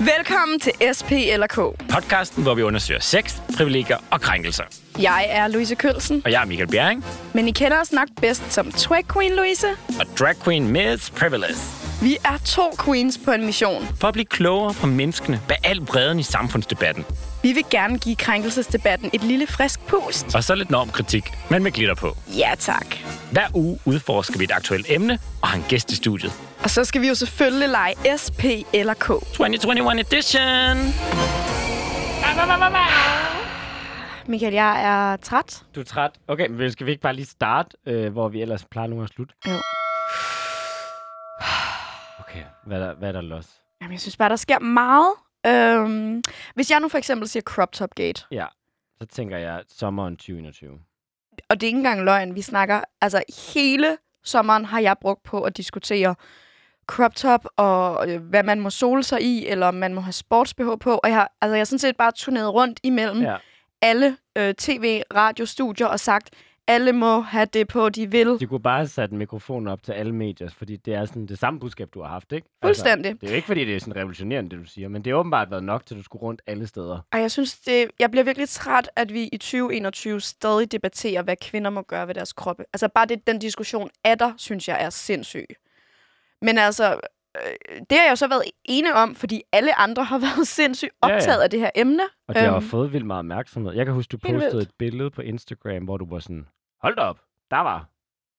Velkommen til SP eller K. Podcasten, hvor vi undersøger sex, privilegier og krænkelser. Jeg er Louise Kølsen, Og jeg er Michael Bjerring, men I kender os nok bedst som Twag Queen Louise. og drag queen Miss Privilege. Vi er to queens på en mission. For at blive klogere på menneskene bag al bredden i samfundsdebatten. Vi vil gerne give krænkelsesdebatten et lille frisk pust. Og så lidt normkritik, men med glitter på. Ja tak. Hver uge udforsker vi et aktuelt emne og har en gæst i studiet. Og så skal vi jo selvfølgelig lege SP eller K. 2021 edition! Michael, jeg er træt. Du er træt? Okay, men skal vi ikke bare lige starte, øh, hvor vi ellers plejer nu at slutte? Jo. Okay, hvad er der, hvad er der los? Jamen, jeg synes bare, der sker meget. Øhm, hvis jeg nu for eksempel siger crop top gate, Ja, så tænker jeg sommeren 2021. og det er ikke engang løgn, vi snakker, altså hele sommeren har jeg brugt på at diskutere crop top og øh, hvad man må sole sig i, eller om man må have sports BH på. Og jeg har, altså, jeg har sådan set bare turneret rundt imellem Ja. alle øh, tv, radiostudier og sagt, alle må have det på, de vil. De kunne bare have sat mikrofonen op til alle medier, fordi det er sådan det samme budskab, du har haft, ikke? Fuldstændig. Altså, det er jo ikke, fordi det er sådan revolutionerende, det du siger, men det har åbenbart været nok, til du skulle rundt alle steder. Og jeg synes, det, jeg bliver virkelig træt, at vi i 2021 stadig debatterer, hvad kvinder må gøre ved deres kroppe. Altså bare det, den diskussion er der, synes jeg er sindssyg. Men altså, øh, det har jeg jo så været ene om, fordi alle andre har været sindssygt Ja, ja. optaget af det her emne. Og det har Øhm. fået vildt meget opmærksomhed. Jeg kan huske, du postede vildt. et billede på Instagram, hvor du var sådan, hold da op, der var,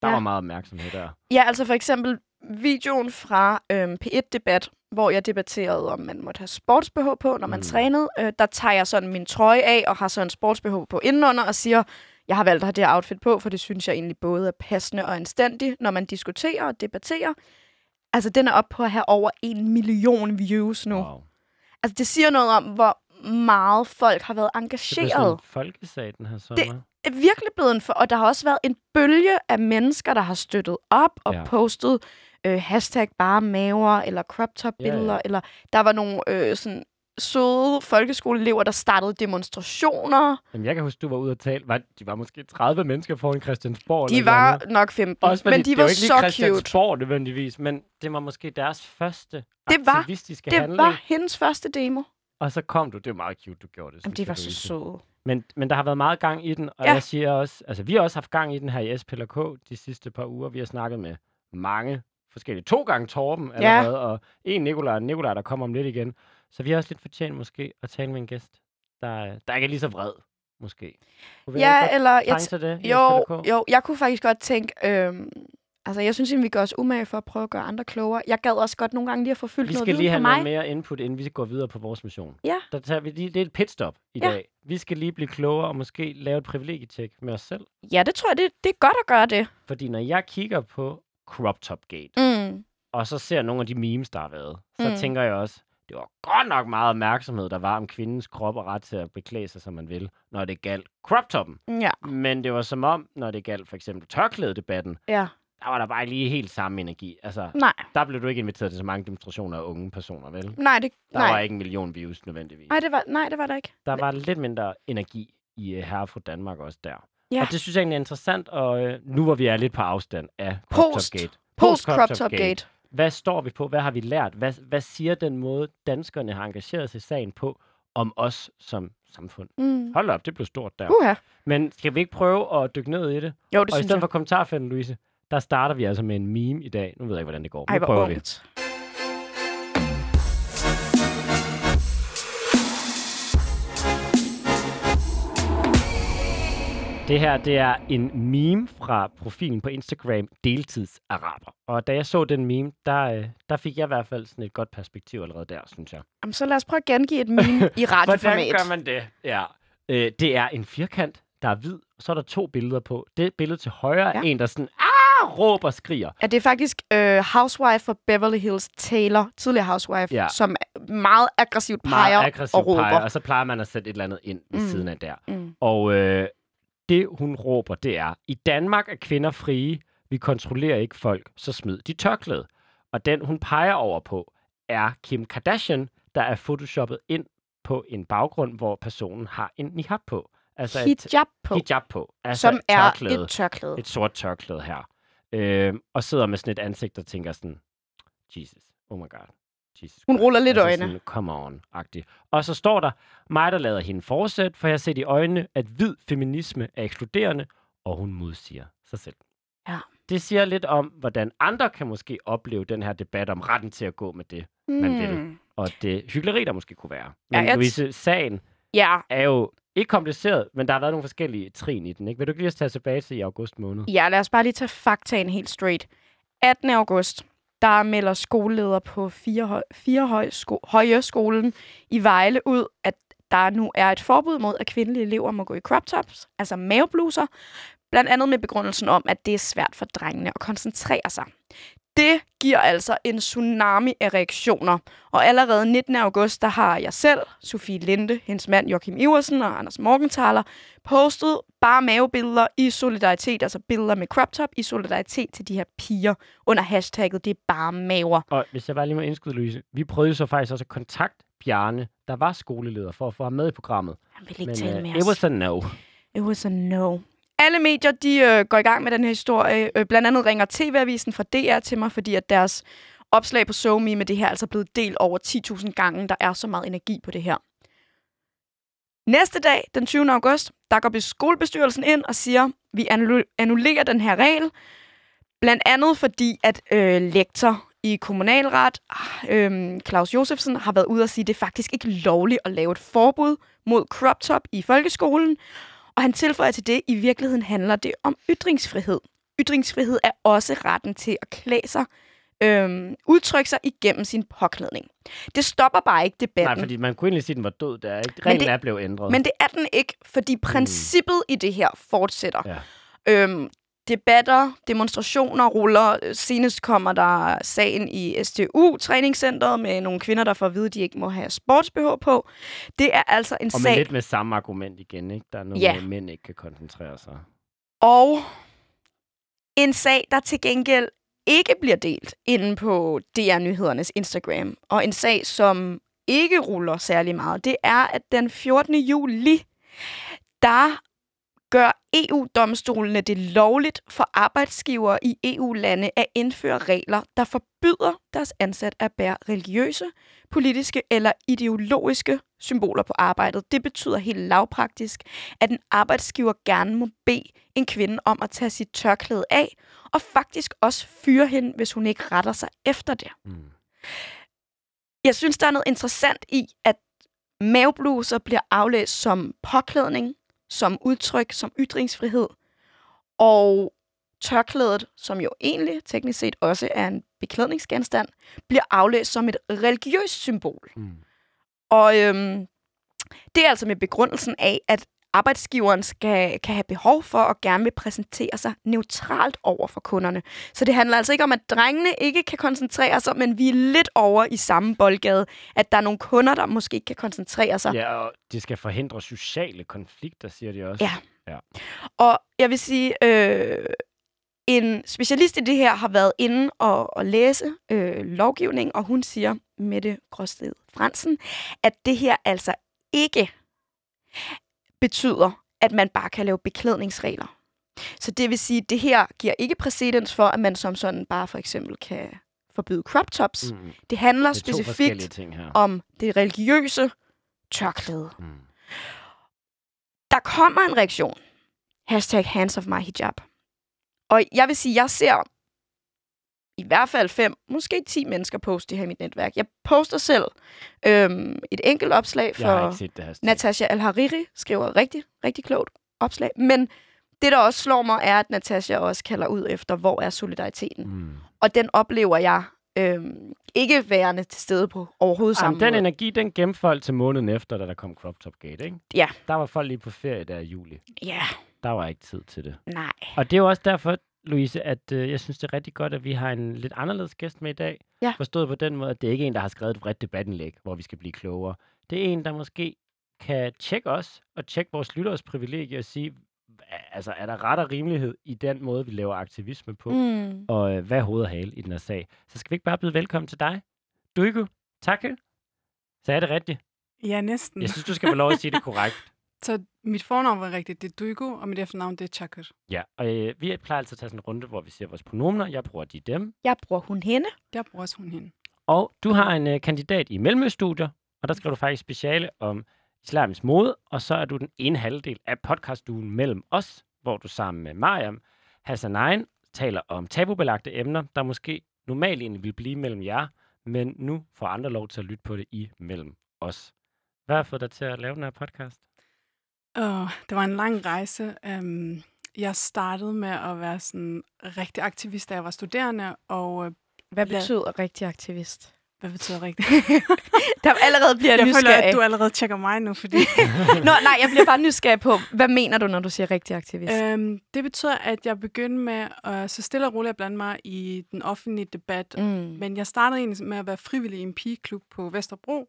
der Ja. var meget opmærksomhed der. Ja, altså for eksempel videoen fra øhm, P1-debat, hvor jeg debatterede, om man måtte have sports på, når man Mm. trænede. Øh, der tager jeg sådan min trøje af og har så en sports på indenunder og siger, jeg har valgt at have det her outfit på, for det synes jeg egentlig både er passende og anstændigt, når man diskuterer og debatterer. Altså, den er op på at have over en million views nu. Wow. Altså, det siger noget om, hvor meget folk har været Det blev engageret. sådan en folkesag den her sommer. er virkelig blevet en for, og der har også været en bølge af mennesker, der har støttet op og Ja. ja. postet øh, hashtag bare maver, eller crop top Ja, ja. billeder, eller der var nogle øh, sådan søde folkeskoleelever, der startede demonstrationer. Jamen, jeg kan huske, du var ude og tale. Var, de var måske 30 mennesker foran Christiansborg. De var noget. nok 15, Også men de det er var jo ikke så cute. Christiansborg nødvendigvis, men det var måske deres første Det var- aktivistiske Det handling. var hendes første demo. Og så kom du. Det var meget cute, du gjorde det. Jamen, de var så søde. Men, men der har været meget gang i den, og Ja. jeg siger også, altså vi har også haft gang i den her i SPLK de sidste par uger. Vi har snakket med mange forskellige. To gange Torben Ja. allerede, og en Nikolaj, Nikolaj, der kommer om lidt igen. Så vi har også lidt fortjent måske at tale med en gæst, der, der ikke er lige så vred, måske. Kunne vi Ja, eller... Jeg til det jo, jo, jeg kunne faktisk godt tænke... Øhm, altså, jeg synes, at vi gør os umage for at prøve at gøre andre klogere. Jeg gad også godt nogle gange lige at få fyldt Vi noget skal viden lige på have mig. noget mere input, inden vi går videre på vores mission. Ja. Der tager vi lige, det er et pitstop i Ja. dag. Vi skal lige blive klogere og måske lave et privilegietjek med os selv. Ja, det tror jeg, det, det er godt at gøre det. Fordi når jeg kigger på Crop Top Gate, Mm. og så ser nogle af de memes, der har været, så Mm. tænker jeg også, det var godt nok meget opmærksomhed, der var om kvindens krop og ret til at beklæde sig, som man vil, når det galt crop toppen. Ja, Men det var som om, når det galt for eksempel tørklædedebatten, ja. der var der bare lige helt samme energi. Altså, Nej, der blev du ikke inviteret til så mange demonstrationer af unge personer, vel? nej, det, Der nej. var ikke en million views nødvendigvis. Nej, det var, nej, det var der ikke. Der var lidt mindre energi i uh, Herre fra Danmark også der. Ja. Og det synes jeg egentlig er interessant, og uh, nu hvor vi er lidt på afstand af Crop Top Post. Gate. Post Crop top gate. Hvad står vi på? Hvad har vi lært? Hvad, hvad siger den måde, danskerne har engageret sig i sagen på, om os som samfund? Mm. Hold op, det blev stort der. Uha. Men skal vi ikke prøve at dykke ned i det? Jo, det og i stedet jeg. for kommentarfælden, Louise, der starter vi altså med en meme i dag. Nu ved jeg ikke, hvordan det går. Ej, nu prøver vi. Det her, det er en meme fra profilen på Instagram, Deltidsaraber. Og da jeg så den meme, der, øh, der fik jeg i hvert fald sådan et godt perspektiv allerede der, synes jeg. Jamen, så lad os prøve at gengive et meme i Hvordan radioformat. gør man det? Ja. Øh, det er en firkant, der er hvid, og så er der to billeder på. Det billede til højre er Ja. en, der sådan, ah, råber og skriger. Ja, det er faktisk øh, housewife for Beverly Hills Taylor, tidligere housewife, Ja. som meget aggressivt peger Meget aggressivt og råber. peger, og så plejer man at sætte et eller andet ind ved Mm. siden af der. Mm. Og øh, det, hun råber, det er, i Danmark er kvinder frie, vi kontrollerer ikke folk, så smid de tørklæde. Og den, hun peger over på, er Kim Kardashian, der er photoshoppet ind på en baggrund, hvor personen har en niqab på. Altså Hijab på, hijab på. Altså som et er tørklæde. et tørklæde. et sort tørklæde her. Øh, og sidder med sådan et ansigt, der tænker sådan, Jesus, oh my god, Jesus Hun ruller lidt altså øjne. Sådan, come on-agtigt. Og så står der, mig der lader hende fortsætte, for jeg set i øjnene, at hvid feminisme er ekskluderende, og hun modsiger sig selv. Ja. Det siger lidt om, hvordan andre kan måske opleve den her debat om retten til at gå med det, man vil. Hmm. og det hyggeleri, der måske kunne være. Ja, Men t- Louise, sagen Ja, er jo ikke kompliceret, men der har været nogle forskellige trin i den. Ikke? Vil du ikke lige tage tilbage til i august måned? Ja, lad os bare lige tage faktaen helt straight. 18. august, der melder skoleleder på Fire, Højsko- Højeskolen i Vejle ud, at der nu er et forbud mod, at kvindelige elever må gå i crop tops, altså mavebluser, blandt andet med begrundelsen om, at det er svært for drengene at koncentrere sig. Det giver altså en tsunami af reaktioner. Og allerede 19. august, der har jeg selv, Sofie Linde, hendes mand Joachim Iversen og Anders Morgenthaler postet bare mavebilleder i solidaritet, altså billeder med crop top i solidaritet til de her piger under hashtagget det er bare maver. Og hvis jeg bare lige må indskyde, Louise, vi prøvede så faktisk også at kontakte Bjarne, der var skoleleder, for at få ham med i programmet. Han vil ikke Men tale uh, med it os. was a no. It was a no. Alle medier de øh, går i gang med den her historie. Øh, blandt andet ringer TV-avisen fra DR til mig, fordi at deres opslag på SoMe med det her er altså blevet delt over 10.000 gange. Der er så meget energi på det her. Næste dag, den 20. august, der går skolebestyrelsen ind og siger, vi annullerer den her regel. Blandt andet fordi, at øh, lektor i kommunalret, øh, Claus Josefsen, har været ude og sige, at det er faktisk ikke lovligt at lave et forbud mod crop top i folkeskolen. Og han tilføjer til det, i virkeligheden handler det om ytringsfrihed. Ytringsfrihed er også retten til at klæde sig, øhm, udtrykke sig igennem sin påklædning. Det stopper bare ikke debatten. Nej, fordi man kunne egentlig sige, at den var død der. Ikke? Reglen det- er blevet ændret. Men det er den ikke, fordi princippet i det her fortsætter. Ja. Øhm, debatter, demonstrationer ruller. Senest kommer der sagen i STU, træningscenteret, med nogle kvinder, der får at vide, at de ikke må have sportsbh på. Det er altså en og sag... lidt med samme argument igen, ikke? Der er noget Ja. med, mænd ikke kan koncentrere sig. Og en sag, der til gengæld ikke bliver delt inde på DR Nyhedernes Instagram, og en sag, som ikke ruller særlig meget, det er, at den 14. juli, der gør EU-domstolene det lovligt for arbejdsgivere i EU-lande at indføre regler, der forbyder deres ansat at bære religiøse, politiske eller ideologiske symboler på arbejdet. Det betyder helt lavpraktisk, at en arbejdsgiver gerne må bede en kvinde om at tage sit tørklæde af, og faktisk også fyre hende, hvis hun ikke retter sig efter det. Mm. Jeg synes, der er noget interessant i, at mavebluser bliver aflæst som påklædning, som udtryk, som ytringsfrihed, og tørklædet, som jo egentlig teknisk set også er en beklædningsgenstand, bliver aflæst som et religiøst symbol. Mm. Og øhm, det er altså med begrundelsen af, at arbejdsgiveren skal, kan have behov for og gerne vil præsentere sig neutralt over for kunderne. Så det handler altså ikke om, at drengene ikke kan koncentrere sig, men vi er lidt over i samme boldgade, at der er nogle kunder, der måske ikke kan koncentrere sig. Ja, og det skal forhindre sociale konflikter, siger de også. Ja. Og jeg vil sige, øh, en specialist i det her har været inde og, og læse øh, lovgivning, og hun siger, Mette Gråsted Fransen, at det her altså ikke betyder, at man bare kan lave beklædningsregler. Så det vil sige, at det her giver ikke præcedens for, at man som sådan bare for eksempel kan forbyde crop tops. Mm. Det handler Det specifikt om det religiøse tørklæde. Mm. Der kommer en reaktion. Hashtag hands of my hijab. Og jeg vil sige, jeg ser i hvert fald fem, måske ti mennesker poste det her i mit netværk. Jeg poster selv øhm, et enkelt opslag for. Natasha Al-Hariri, skriver rigtig, rigtig klogt opslag. Men det, der også slår mig, er, at Natasha også kalder ud efter, hvor er solidariteten. Mm. Og den oplever jeg øhm, ikke værende til stede på overhovedet samme Jamen, den måde. energi, den gemte folk til måneden efter, da der kom Crop Top Gate, ikke? Ja. Der var folk lige på ferie der i juli. Ja, Der var ikke tid til det. nej. Og det er jo også derfor, Louise, at øh, jeg synes, det er rigtig godt, at vi har en lidt anderledes gæst med i dag. Ja. Forstået på den måde, at det er ikke en, der har skrevet et bredt debatindlæg, hvor vi skal blive klogere. Det er en, der måske kan tjekke os og tjekke vores lytteres privilegie og sige, altså, er der ret og rimelighed i den måde, vi laver aktivisme på? Mm. Og øh, hvad er hoved og hale i den her sag? Så skal vi ikke bare byde velkommen til dig? Duigo, tak. Så er det rigtigt. Ja, næsten. Jeg synes, du skal få lov at sige det korrekt. Så mit fornavn var rigtigt, det er Duigo, og mit efternavn det er Chakr. Ja, og øh, vi plejer altid at tage sådan en runde, hvor vi siger vores pronomener. Jeg bruger de dem. Jeg bruger hun hende. Jeg bruger også hun hende. Og du har en øh, kandidat i Mellemøststudier, og der skal du faktisk speciale om islamisk mode, og så er du den ene halvdel af podcastduen mellem os, hvor du sammen med Mariam Hassanain taler om tabubelagte emner, der måske normalt egentlig vil blive mellem jer, men nu får andre lov til at lytte på det i mellem os. Hvad har fået dig til at lave den her podcast? Oh, det var en lang rejse. Um, jeg startede med at være sådan rigtig aktivist, da jeg var studerende, og øh, Hvad Ja. betyder rigtig aktivist? hvad betyder rigtig? Der allerede bliver jeg jeg føler, nysgerrig. at du allerede tjekker mig nu, fordi Nå, nej, jeg bliver bare nysgerrig på, hvad mener du, når du siger rigtig aktivist? øhm, det betyder, at jeg begyndte med at så stille og roligt at blande mig i den offentlige debat. mm. Men jeg startede egentlig med at være frivillig i en pigeklub på Vesterbro.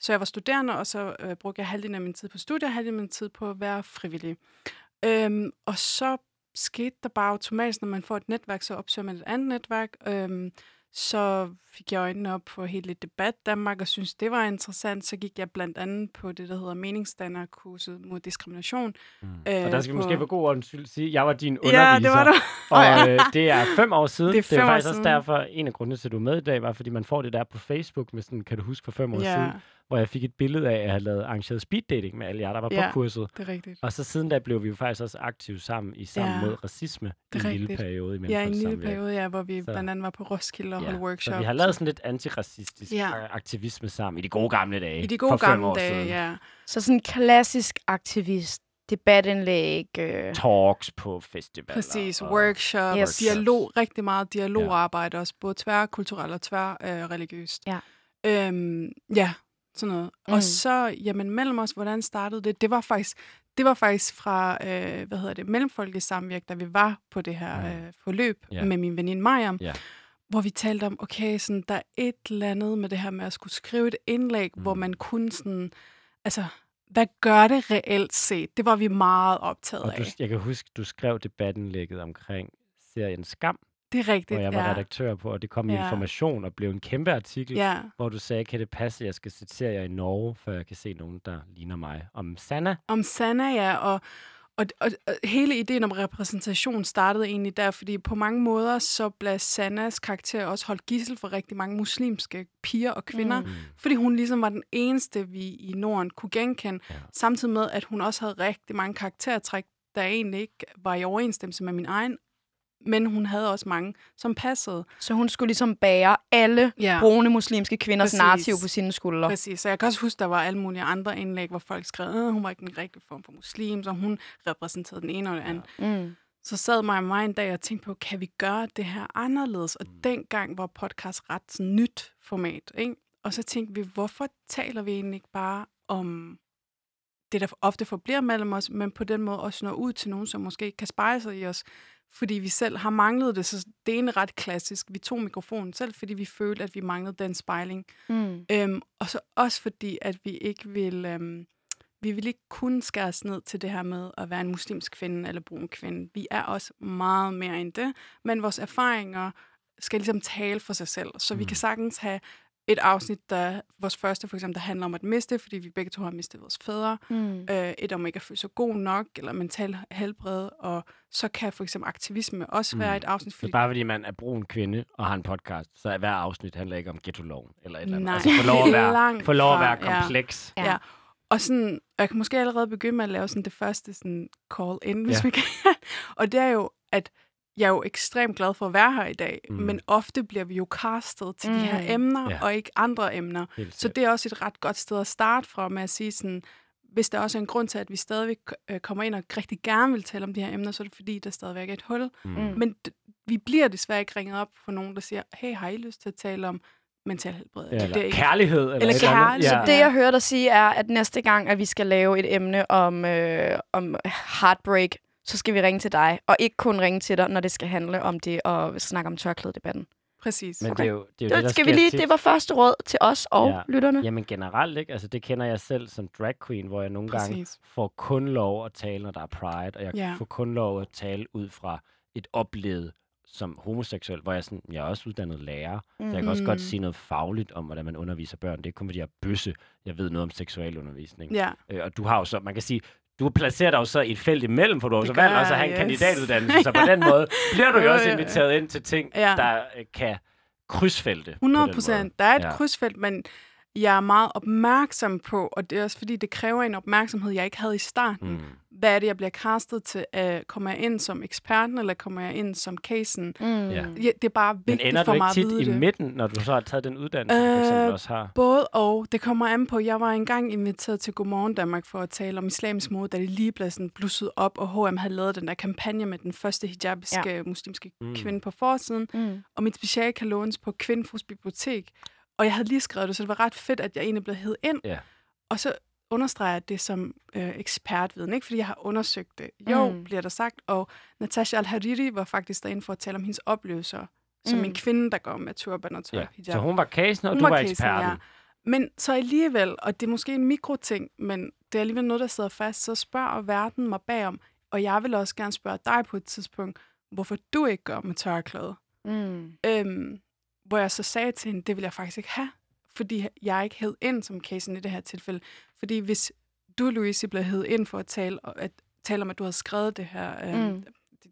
Så jeg var studerende, og så øh, brugte jeg halvdelen af min tid på studier, halvdelen af min tid på at være frivillig. Øhm, og så skete der bare automatisk, når man får et netværk, så opsøger man et andet netværk. Øhm, så fik jeg øjnene op for hele debat Danmark, og synes det var interessant. Så gik jeg blandt andet på det, der hedder meningsdannerkurset mod diskrimination. Mm. Øh, og der skal på- måske for god ordens skyld sige, at jeg var din underviser. Ja, det var der. Og øh, det er fem år siden. Det er det er faktisk også siden. derfor, en af grundene til, at du er med i dag, var, fordi man får det der på Facebook med sådan, kan du huske for fem år Ja, siden, hvor jeg fik et billede af, at jeg havde lavet arrangeret speed dating med alle jer, der var Ja. på kurset. det er rigtigt. Og så siden da blev vi jo faktisk også aktive sammen i Sammen Ja, mod Racisme det i er en lille periode i Ja, i en lille periode, ja, hvor vi Så- blandt andet var på Roskilde og Ja, holdt workshop. Så vi har lavet sådan lidt antiracistisk Ja. ja. aktivisme sammen i de gode gamle dage. I de gode for fem gamle år dage, siden. ja. Så sådan en klassisk aktivist, debatindlæg. Øh. Talks på festivaler. Præcis, og- workshop, Yes. dialog, rigtig meget dialogarbejde også, både tværkulturelt og tværreligiøst. Ja. Øhm, ja, sådan noget. Mm. Og så, jamen mellem os, hvordan startede det? Det var faktisk, det var faktisk fra, øh, hvad hedder det, Mellemfolkesamvirk, da vi var på det her Mm. øh, forløb Ja. med min veninde Mariam, Ja. hvor vi talte om, okay, sådan, der er et eller andet med det her med at skulle skrive et indlæg, mm. hvor man kunne sådan, altså, hvad gør det reelt set? Det var vi meget optaget Og du, af. jeg kan huske, du skrev debatindlægget omkring serien Skam, Det er rigtigt, hvor jeg var ja. redaktør på, og det kom i Ja. information og blev en kæmpe artikel, Ja, hvor du sagde, kan det passe, at jeg skal se serier i Norge, før jeg kan se nogen, der ligner mig? Om Sanna? om Sanna, ja, og, og, og, og hele ideen om repræsentation startede egentlig der, fordi på mange måder så blev Sannas karakter også holdt gissel for rigtig mange muslimske piger og kvinder, Mm. fordi hun ligesom var den eneste, vi i Norden kunne genkende, ja. samtidig med, at hun også havde rigtig mange karaktertræk, der egentlig ikke var i overensstemmelse med min egen, men hun havde også mange, som passede. Så hun skulle ligesom bære alle Ja. brune muslimske kvinders Præcis. narrativ på sine skuldre. Præcis, så jeg kan også huske, der var alle mulige andre indlæg, hvor folk skrev, at hun var ikke den rigtige form for muslim, så hun repræsenterede den ene og den anden. Mm. så sad mig og mig en dag og tænkte på, kan vi gøre det her anderledes? Og Mm. dengang var podcast ret sådan nyt format, ikke? Og så tænkte vi, hvorfor taler vi egentlig ikke bare om det, der ofte forbliver mellem os, men på den måde også når ud til nogen, som måske ikke kan spejle sig i os, fordi vi selv har manglet det. Så det er egentlig ret klassisk. Vi tog mikrofonen selv, fordi vi følte, at vi manglede den spejling. Mm. Øhm, og så også fordi, at vi ikke vil, øhm, vi vil ikke kun skære os ned til det her med at være en muslimsk kvinde eller brun kvinde. Vi er også meget mere end det, men vores erfaringer skal ligesom tale for sig selv. Så mm. vi Mm. kan sagtens have et afsnit, der vores første for eksempel, der handler om at miste, fordi vi begge to har mistet vores fædre. Mm. Øh, et om ikke at føle sig god nok, eller mental helbred. Og så kan for eksempel aktivisme også Mm. være et afsnit, Så fordi bare fordi man er brun kvinde og har en podcast, så er hver afsnit handler ikke om ghetto-loven eller et eller andet. Nej, altså, få lov at være, få lov at være kompleks. Ja. Ja. Og sådan, jeg kan måske allerede begynde med at lave sådan det første sådan call in, hvis Ja. vi kan. og det er jo, at jeg er jo ekstremt glad for at være her i dag, Mm. men ofte bliver vi jo castet til mm. de her Mm. emner, Ja. ja. og ikke andre emner. Så det er også et ret godt sted at starte fra med at sige sådan, hvis der også er en grund til, at vi stadigvæk øh, kommer ind og rigtig gerne vil tale om de her emner, så er det fordi, der stadigvæk er et hul. Mm. Mm. Men d- vi bliver desværre ikke ringet op for nogen, der siger, hey, har I lyst til at tale om mental helbred? Eller, det er ikke kærlighed. Eller, Eller kærlighed. Ja. Det, jeg hørte dig sige, er, at næste gang, at vi skal lave et emne om, øh, om heartbreak, så skal vi ringe til dig, og ikke kun ringe til dig, når det skal handle om det og snakke om tørklædedebatten. præcis. Men Okay. det er jo det, er jo Det, det der skal vi lige, tit. det var første råd til os og Ja. ja. lytterne. Jamen generelt ikke. Altså det kender jeg selv som drag queen, hvor jeg nogle gange Præcis. får kun lov at tale, når der er pride, og jeg Ja. får kun lov at tale ud fra et oplevet som homoseksuel, hvor jeg, sådan, jeg er også uddannet lærer, mm. så jeg kan også godt Mm. sige noget fagligt om, hvordan man underviser børn. Det er kun, fordi jeg er bøsse. Jeg ved noget om seksualundervisning. Ja, Øh, og du har jo så, man kan sige, du placerer dig jo så i et felt imellem, for du har så valgt også at have en yes. kandidatuddannelse, så på den måde bliver du jo også inviteret ind til ting, Ja. der øh, kan krydsfelte. på 100 den procent. Der er et ja. krydsfelt, men jeg er meget opmærksom på, og det er også fordi, det kræver en opmærksomhed, jeg ikke havde i starten. Mm. Hvad er det, jeg bliver castet til? Uh, kommer jeg ind som eksperten, eller kommer jeg ind som casen? Mm. Ja. Ja, det er bare Men vigtigt ender for du mig at tit vide i det. midten, når du så har taget den uddannelse, du eksempel Øh, også har? Både og. Det kommer an på. Jeg var engang inviteret til Godmorgen Danmark for at tale om islamisk mode, da det lige blev sådan blusset op, og H&M havde lavet den der kampagne med den første hijabiske ja. muslimske Mm. kvinde på forsiden. Mm. Og mit speciale kan lånes på Kvindefus Bibliotek. Og jeg havde lige skrevet det, så det var ret fedt, at jeg egentlig blev hed ind. Ja. Og så understreger jeg det som øh, ekspertviden, ikke fordi jeg har undersøgt det. Jo, Mm. bliver der sagt. Og Natasha Al-Hariri var faktisk derinde for at tale om hendes oplevelser som Mm. en kvinde, der går med turban og tør Ja. hijab. Så hun var casen, og Hun du var var casen, eksperten. ja. Men så alligevel, og det er måske en mikroting, men det er alligevel noget, der sidder fast, så spørger verden mig bagom, og jeg vil også gerne spørge dig på et tidspunkt, hvorfor du ikke går med tørklæde. Mm. Øhm, hvor jeg så sagde til hende, det vil jeg faktisk ikke have, fordi jeg ikke hed ind som casen i det her tilfælde. Fordi hvis du, Louise, blev hed ind for at tale, og at, tale om, at du havde skrevet det her øhm, Mm. mm.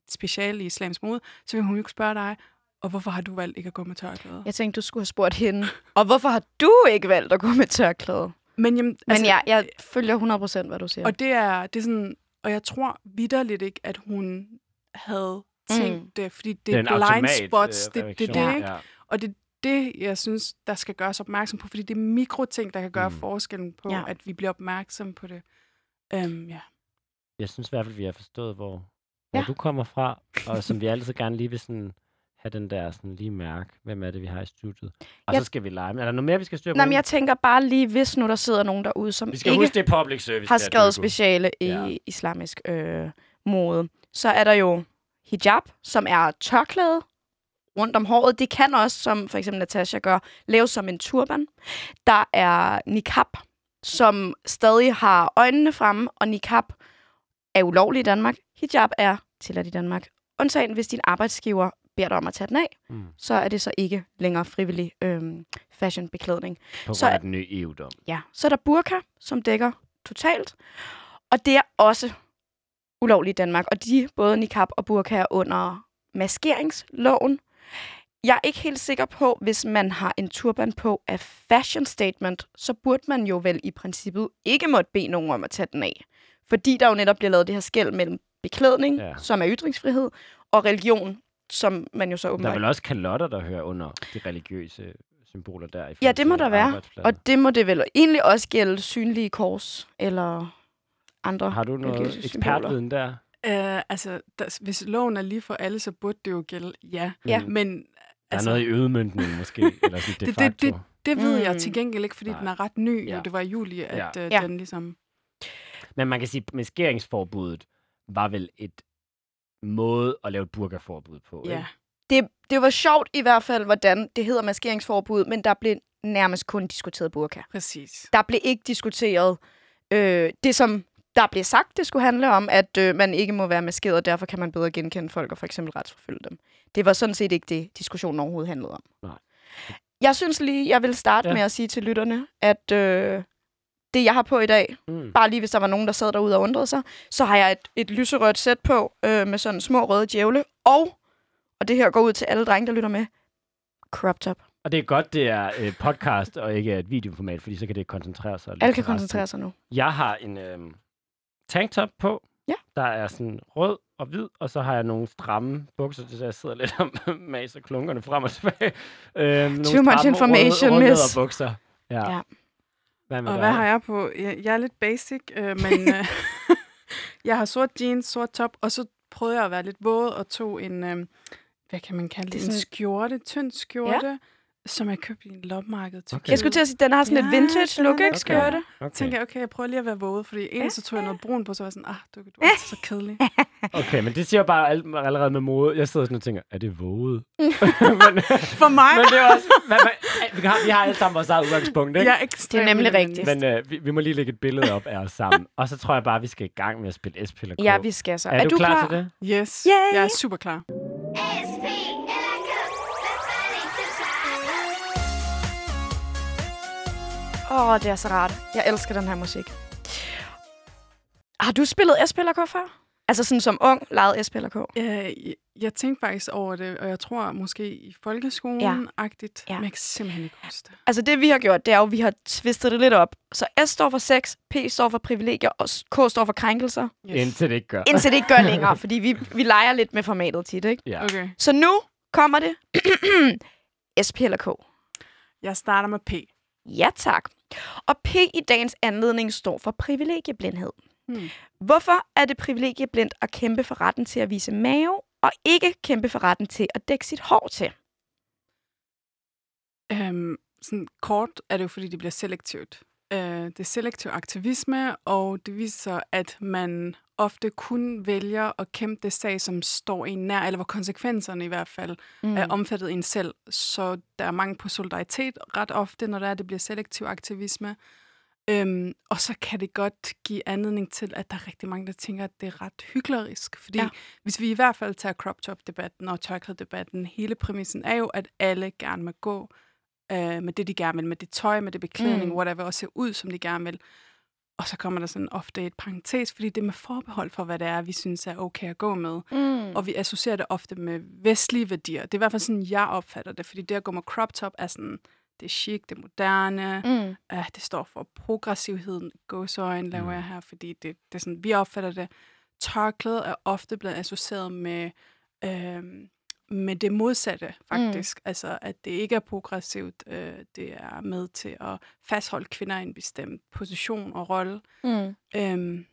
speciale i islamisk mode, så vil hun jo ikke spørge dig, og hvorfor har du valgt ikke at gå med tørklæde? Jeg tænkte, du skulle have spurgt hende. Og hvorfor har du ikke valgt at gå med tørklæde? Men, jamen, Men altså, jeg, jeg følger 100% hvad du siger. Og det er, det er sådan, og jeg tror vidderligt ikke, at hun havde tænkt mm. det, fordi det, Det er blind automat, spots, øh, det, det, det, det, ikke? Ja. Og det er det, jeg synes, der skal gøres opmærksom på, fordi det er mikroting, der kan gøre Mm. forskellen på, Ja. at vi bliver opmærksom på det. Um, ja. Jeg synes i hvert fald, vi har forstået, hvor, hvor Ja. du kommer fra, og som vi altid gerne lige vil sådan have den der sådan lige mærke, hvem er det, vi har i studiet. Og Jeg- så skal vi lege. Men er der noget mere, vi skal styre på? Nej, men jeg tænker bare lige, hvis nu der sidder nogen derude, som vi skal ikke huske, det er public service. har skrevet speciale i ja. islamisk øh, mode, så er der jo hijab, som er tørklæde rundt om håret. Det kan også, som for eksempel Natasha gør, laves som en turban. Der er niqab, som stadig har øjnene fremme, og niqab er ulovlig i Danmark. Hijab er tilladt i Danmark. Undtagen, hvis din arbejdsgiver beder dig om at tage den af, Mm. så er det så ikke længere frivillig øhm, fashionbeklædning. På Så er- den nye EU-dom. Ja, så er der burka, som dækker totalt. Og det er også ulovligt i Danmark. Og de, både niqab og burka, er under maskeringsloven. Jeg er ikke helt sikker på, hvis man har en turban på af fashion statement, så burde man jo vel i princippet ikke måtte bede nogen om at tage den af. Fordi der jo netop bliver lavet det her skæld mellem beklædning, Ja. som er ytringsfrihed, og religion, som man jo så Der er åbenbart... vel også kalotter, der hører under de religiøse symboler der. I Ja, det må der være. Og det må det vel egentlig også gælde synlige kors, eller andre Har du noget ekspertviden der? Uh, altså, der, hvis loven er lige for alle, så burde det jo gælde, ja. Ja. Men Der altså, er noget i øgemøntningen måske, eller sådan de det, facto. det, det, det ved mm. jeg til gengæld ikke, fordi Nej. Den er ret ny. Ja. Ja. Det var i juli, at Ja. uh, Ja. den ligesom... Men man kan sige, at maskeringsforbuddet var vel et måde at lave et burkaforbud på. Ja. Ikke? det, det var sjovt i hvert fald, hvordan det hedder maskeringsforbud, men der blev nærmest kun diskuteret burka. Præcis. Der blev ikke diskuteret øh, det, som der blev sagt, det skulle handle om, at øh, man ikke må være maskeret, og derfor kan man bedre genkende folk og for eksempel retsforfølge dem. Det var sådan set ikke det, diskussionen overhovedet handlede om. Nej. Jeg synes lige, jeg vil starte Ja. med at sige til lytterne, at øh, det, jeg har på i dag, Mm. bare lige hvis der var nogen, der sad derude og undrede sig, så har jeg et, et lyserødt sæt på øh, med sådan små røde djævle, og, og det her går ud til alle drenge, der lytter med, crop top. Og det er godt, det er øh, podcast og ikke et videoformat, fordi så kan det koncentrere sig. lidt Alle kan koncentrere sig nu. Jeg har en øh, tanktop på, Ja. der er sådan rød og hvid, og så har jeg nogle stramme bukser, så jeg sidder lidt og maser klunkerne frem og tilbage. Øh, nogle Too much stramme information, røde, miss. bukser. Ja. Ja. Hvad med Og dig? hvad har jeg på? Jeg, jeg er lidt basic, øh, men øh, jeg har sort jeans, sort top, og så prøvede jeg at være lidt våd og tog en, øh, hvad kan man kalde det, Det en skjorte, tynd skjorte, ja. Som jeg købte i en loppemarked. til Okay. Jeg skulle til at sige, den har sådan Ja, lidt vintage look, er ikke? lidt- Skjorte. Okay. tænker jeg, okay, jeg prøver lige at være våd, fordi egentlig så tog jeg noget brun på, så var jeg sådan, ah, du, du er så kedelig. okay, men det siger jo bare al- allerede med mode. Jeg sidder sådan og tænker, er det våget? men, For mig, men det er også... Hvad, hvad, vi, har, vi har alle sammen vores eget udgangspunkt, ikke? er ekstremt Det er nemlig minimalistisk. rigtigt. Men øh, vi, vi må lige lægge et billede op af os sammen. og så tror jeg bare, vi skal i gang med at spille S. Ja, vi skal så. er, du, klar, til det? Yes, Yay! jeg er super klar. Åh, oh, det er så rart. Jeg elsker den her musik. Har du spillet SPLK før? Altså sådan som ung, legede SP eller K? Øh, jeg, jeg tænkte faktisk over det, og jeg tror måske i folkeskolen-agtigt, Ja. ja. men jeg kan simpelthen ikke huske det. Altså det, vi har gjort, det er jo, at vi har twistet det lidt op. Så S står for sex, P står for privilegier, og K står for krænkelser. Indtil det ikke gør. Indtil det ikke gør længere, fordi vi, vi leger lidt med formatet tit, ikke? Ja. Okay, Så nu kommer det. SP eller K? jeg starter med P. Ja, tak. Og P i dagens anledning står for privilegieblindhed. Hmm. Hvorfor er det privilegieblindt at kæmpe for retten til at vise mave, og ikke kæmpe for retten til at dække sit hår til? Øhm, sådan kort er det jo, fordi det bliver selektivt. Øh, det er selektiv aktivisme, og det viser, at man ofte kun vælger at kæmpe det sag, som står en nær, eller hvor konsekvenserne i hvert fald mm. er omfattet en selv. Så der er mange på solidaritet ret ofte, når der er, det bliver selektiv aktivisme. Øhm, og så kan det godt give anledning til, at der er rigtig mange, der tænker, at det er ret hyklerisk. Fordi Ja. hvis vi i hvert fald tager crop top-debatten og tørklæde-debatten, hele præmissen er jo, at alle gerne må gå øh, med det, de gerne vil, med det tøj, med det beklædning, Mm. whatever, og se ud, som de gerne vil. Og så kommer der sådan ofte et parentes, fordi det er med forbehold for, hvad det er, vi synes er okay at gå med. Mm. Og vi associerer det ofte med vestlige værdier. Det er i hvert fald sådan, jeg opfatter det, fordi det at gå med crop top er sådan, det er chic, det er moderne, Mm. Ja, det står for progressivheden. Gåsøjen laver Mm. jeg her, fordi det, det er sådan, vi opfatter det. Tørklæde er ofte blevet associeret med, øhm, med det modsatte, faktisk. Mm. Altså, at det ikke er progressivt. Øh, det er med til at fastholde kvinder i en bestemt position og rolle. Mm. Øhm,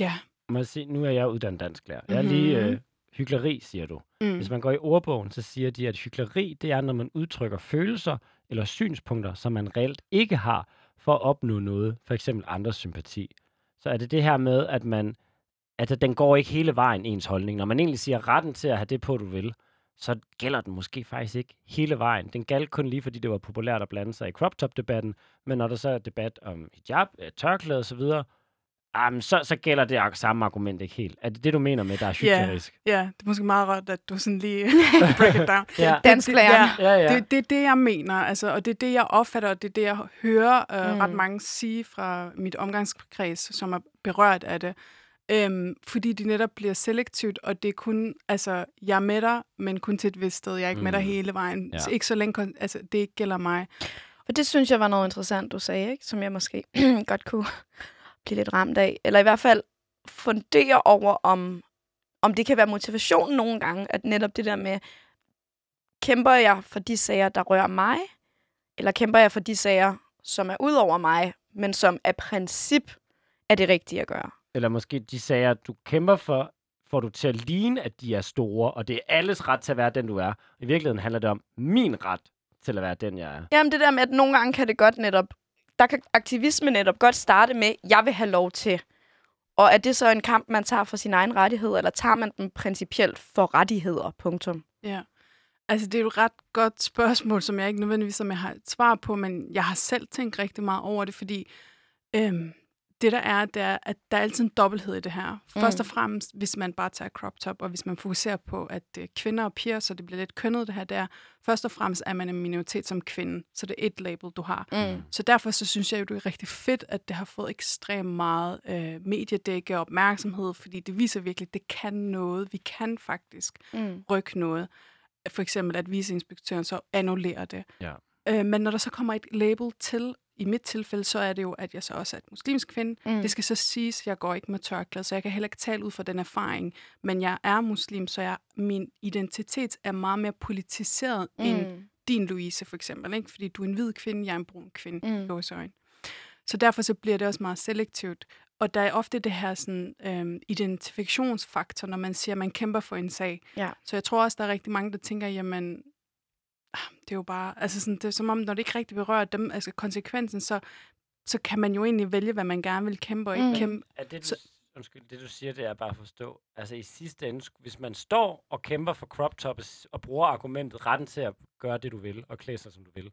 ja. Må jeg sige, nu er jeg uddannet dansklærer. Jeg er lige Mhm. øh, hyggeleri, siger du. Mm. Hvis man går i ordbogen, så siger de, at hyggeleri, det er, når man udtrykker følelser eller synspunkter, som man reelt ikke har, for at opnå noget, for eksempel andres sympati. Så er det det her med, at man, at den går ikke hele vejen, ens holdning. Når man egentlig siger retten til at have det på, du vil, så gælder den måske faktisk ikke hele vejen. Den galt kun lige, fordi det var populært at blande sig i crop top-debatten, men når der så er debat om hijab, øh, tørklæde osv., um, så, så gælder det samme argument ikke helt. Er det det, du mener med, der er Ja. hyklerisk? ja, det er måske meget rart, at du sådan lige break it down. Ja. Dansklæreren. Ja, Ja, ja. Det, det er det, jeg mener, altså, og det er det, jeg opfatter, og det er det, jeg hører øh, mm. ret mange sige fra mit omgangskreds, som er berørt af det. Øhm, fordi det netop bliver selektivt, og det er kun, altså, jeg er med dig, men kun til et vist sted. Jeg er ikke mm. med dig Mm. hele vejen. Ja. Ja. Ikke så længe, altså, det ikke gælder mig. Og det synes jeg var noget interessant, du sagde, ikke? som jeg måske godt kunne blive lidt ramt af. Eller i hvert fald fundere over, om, om det kan være motivationen nogle gange, at netop det der med, kæmper jeg for de sager, der rører mig, eller kæmper jeg for de sager, som er ud over mig, men som af princip er det rigtige at gøre. Eller måske de sager, du kæmper for, får du til at ligne, at de er store, og det er alles ret til at være den, du er. I virkeligheden handler det om min ret til at være den, jeg er. Jamen det der med, at nogle gange kan det godt netop, der kan aktivisme netop godt starte med, jeg vil have lov til. Og er det så en kamp, man tager for sin egen rettighed, eller tager man dem principielt for rettigheder, punktum? Ja. Altså, det er jo et ret godt spørgsmål, som jeg ikke nødvendigvis som jeg har et svar på, men jeg har selv tænkt rigtig meget over det, fordi øhm, det der er, det er, at der er altid en dobbelthed i det her. Først og fremmest, hvis man bare tager crop top, og hvis man fokuserer på, at er kvinder og piger, så det bliver lidt kønnet det her, det er, først og fremmest er man en minoritet som kvinde, så det er et label, du har. Mm. Så derfor så synes jeg jo, det er rigtig fedt, at det har fået ekstremt meget øh, mediedække og opmærksomhed, fordi det viser virkelig, at det kan noget. Vi kan faktisk Mm. rykke noget. For eksempel, at viseinspektøren så annullerer det. Ja. Øh, men når der så kommer et label til, i mit tilfælde, så er det jo, at jeg så også er et muslimsk kvinde. Mm. Det skal så siges, at jeg går ikke med tørklæde, så jeg kan heller ikke tale ud fra den erfaring. Men jeg er muslim, så jeg, min identitet er meget mere politiseret mm. end din Louise, for eksempel. Ikke? Fordi du er en hvid kvinde, jeg er en brun kvinde. Mm. Mm. Gåseøjne. Så derfor så bliver det også meget selektivt. Og der er ofte det her sådan, øhm, identifikationsfaktor, når man siger, at man kæmper for en sag. Ja. Så jeg tror også, der er rigtig mange, der tænker, jamen, det er jo bare, altså sådan, det er som om, når det ikke rigtig berører dem, altså konsekvensen, så, så kan man jo egentlig vælge, hvad man gerne vil kæmpe og ikke Mm. kæmpe. Er det, du, Så- undskyld, det du siger, det er bare at forstå. Altså i sidste ende, hvis man står og kæmper for crop top og bruger argumentet retten til at gøre det, du vil, og klæde sig, som du vil,